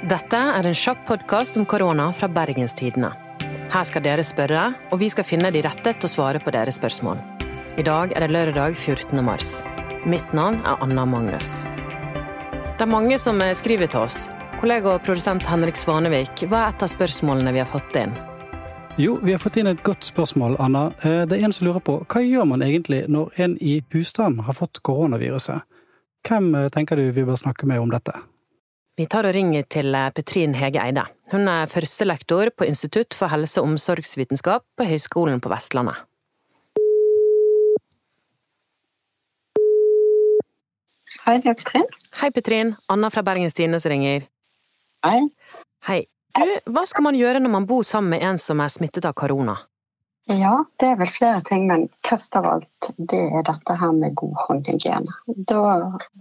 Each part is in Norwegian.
Dette er en kjapp podkast om korona fra Bergenstidene. Her skal dere spørre, og vi skal finne de rette til å svare på deres spørsmål. I dag er det lørdag 14. mars. Mitt navn er Anna Magnus. Det er mange som skriver til oss. Kollega og produsent Henrik Svanevik, hva er et av spørsmålene vi har fått inn? Jo, vi har fått inn et godt spørsmål, Anna. Eh, det er en som lurer på hva gjør man egentlig når en i husstanden har fått koronaviruset? Hvem eh, tenker du vi bør snakke med om dette? Vi tar og ringer til eh, Petrin Hege Eide. Hun er førstelektor på Institutt for helse- og omsorgsvitenskap på Høgskolen på Vestlandet. Hei, det er Petrin. Hei, Petrin. Anna fra Bergens Tidende som ringer. Hei. Hei. Du, hva skal man gjøre når man bor sammen med en som er smittet av korona? Ja, det er vel flere ting, men først av alt det er dette her med god håndhygiene. Da,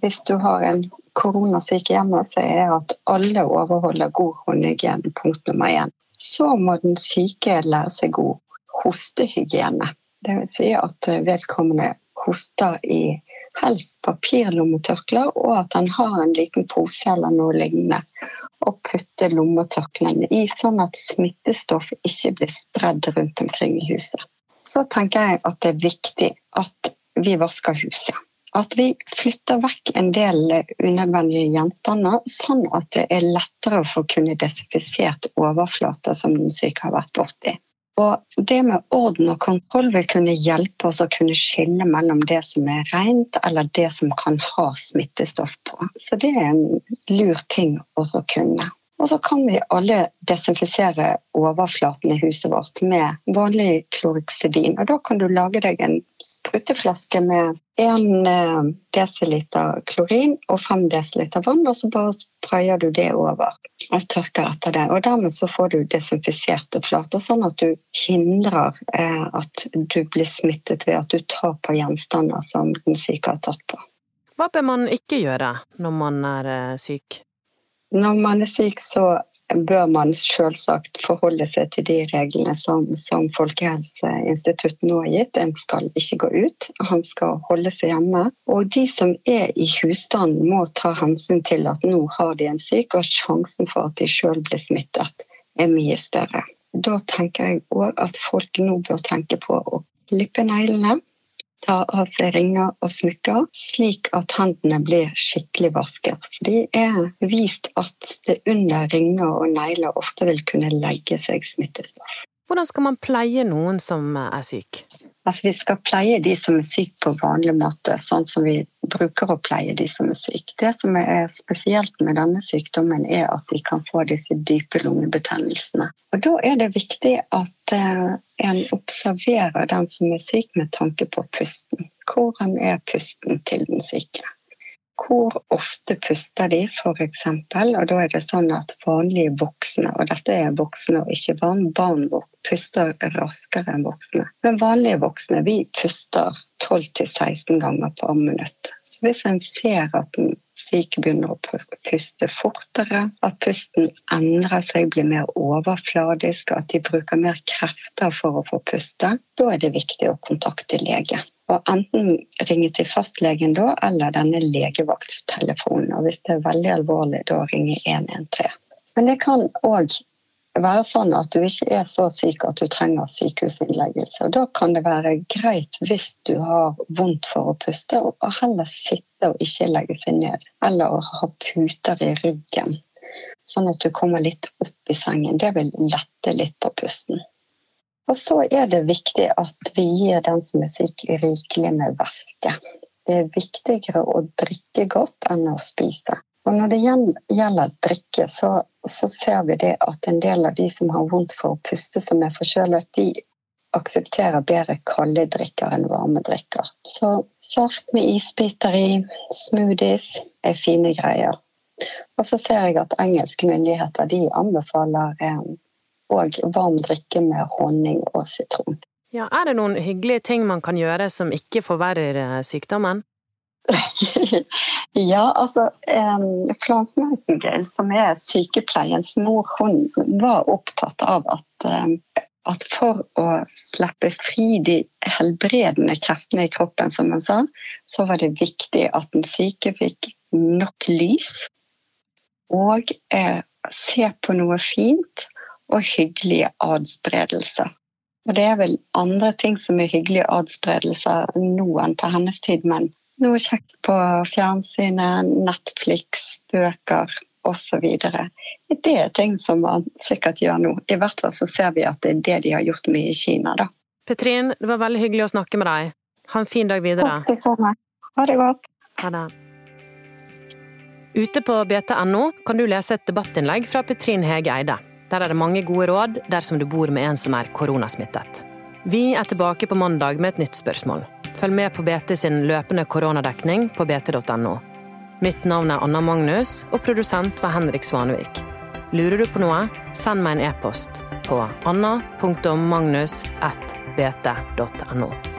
hvis du har en koronasyk hjemme, så er at alle overholder god håndhygiene punkt nummer én. Så må den syke lære seg god hostehygiene. Det vil si at vedkommende hoster i helst papirlommetørklær, og at han har en liten pose eller noe lignende å putte lommetørklærne i, sånn at smittestoff ikke blir spredd rundt omkring i huset. Så tenker jeg at det er viktig at vi vasker huset. At vi flytter vekk en del unødvendige gjenstander, sånn at det er lettere å få kunne desinfisert overflater som den syke har vært borti. Og det med orden og kontroll vil kunne hjelpe oss å kunne skille mellom det som er rent, eller det som kan ha smittestoff på. Så det er en lur ting å kunne. Og så kan vi alle desinfisere overflaten i huset vårt med vanlig kloriksidin. Og da kan du lage deg en spruteflaske med 1 eh, dl klorin og 5 dl vann, og så bare sprayer du det over og tørker etter det. Og dermed så får du desinfiserte flater, sånn at du hindrer eh, at du blir smittet ved at du tar på gjenstander som den syke har tatt på. Hva bør man ikke gjøre når man er eh, syk? Når man er syk, så bør man selvsagt forholde seg til de reglene som, som Folkehelseinstituttet nå har gitt. En skal ikke gå ut, han skal holde seg hjemme. Og de som er i husstanden må ta hensyn til at nå har de en syk, og sjansen for at de sjøl blir smittet er mye større. Da tenker jeg òg at folk nå bør tenke på å klippe neglene ta av seg ringer og smykker, slik at hendene blir skikkelig vasket. Det er vist at det under ringer og negler ofte vil kunne legge seg smittestoff. Hvordan skal man pleie noen som er syk? Altså, vi skal pleie de som er syke på vanlig måte, sånn som vi bruker å pleie de som er syke. Det som er spesielt med denne sykdommen, er at de kan få disse dype lungebetennelsene. Og Da er det viktig at uh, en observerer den som er syk med tanke på pusten. Hvordan er pusten til den syke? Hvor ofte puster de, f.eks.? Og da er det sånn at vanlige voksne, og dette er voksne og ikke barn, barn puster raskere enn voksne. Men vanlige voksne vi puster 12-16 ganger på minutt. Så hvis en ser at den syke begynner å puste fortere, at pusten endrer seg, blir mer overfladisk, at de bruker mer krefter for å få puste, da er det viktig å kontakte lege. Og enten ringe til fastlegen da, eller denne legevakttelefonen. Og hvis det er veldig alvorlig, da ringe 113. Men det kan òg være sånn at du ikke er så syk at du trenger sykehusinnleggelse. Og da kan det være greit hvis du har vondt for å puste, å heller sitte og ikke legge seg ned. Eller å ha puter i ryggen, sånn at du kommer litt opp i sengen. Det vil lette litt på pusten. Og så er det viktig at vi gir den som er syk, rikelig med væske. Det er viktigere å drikke godt enn å spise. Og når det gjelder drikke, så, så, ser vi det at en del av de som har vondt for å puste, som er forkjølet, de aksepterer bedre kalde drikker enn varme drikker. Så saft med isbiter i, smoothies, er fine greier. Og så ser jeg at engelske myndigheter de anbefaler eh, og varm drikke med honning og sitron. Ja, er det noen hyggelige ting man kan gjøre som ikke forverrer eh, sykdommen? ja, altså um, Florence Nightingale, som er sykepleiens mor, hun var opptatt av at, um, at for å slippe fri de helbredende kreftene i kroppen, som hun sa, så var det viktig at den syke fikk nok lys og eh, se på noe fint og hyggelige adspredelser. Og det er vel andre ting som er hyggelige adspredelser nå enn på hennes tid, men noe kjekt på fjernsynet, Netflix, bøker osv. Det er ting som man sikkert gjør nå. I hvert fall så ser vi at det er det de har gjort mye i Kina, da. Petrin, det var veldig hyggelig å snakke med deg. Ha en fin dag videre. Takk det samme. Ha det godt. Ha det. Ute på bt.no kan du lese et debattinnlegg fra Petrin Hege Eide. Der er det mange gode råd dersom du bor med en som er koronasmittet. Vi er tilbake på mandag med et nytt spørsmål. Følg med på BT sin løpende koronadekning på bt.no. Mitt navn er Anna Magnus, og produsent var Henrik Svanevik. Lurer du på noe, send meg en e-post på anna.magnus.bt.no.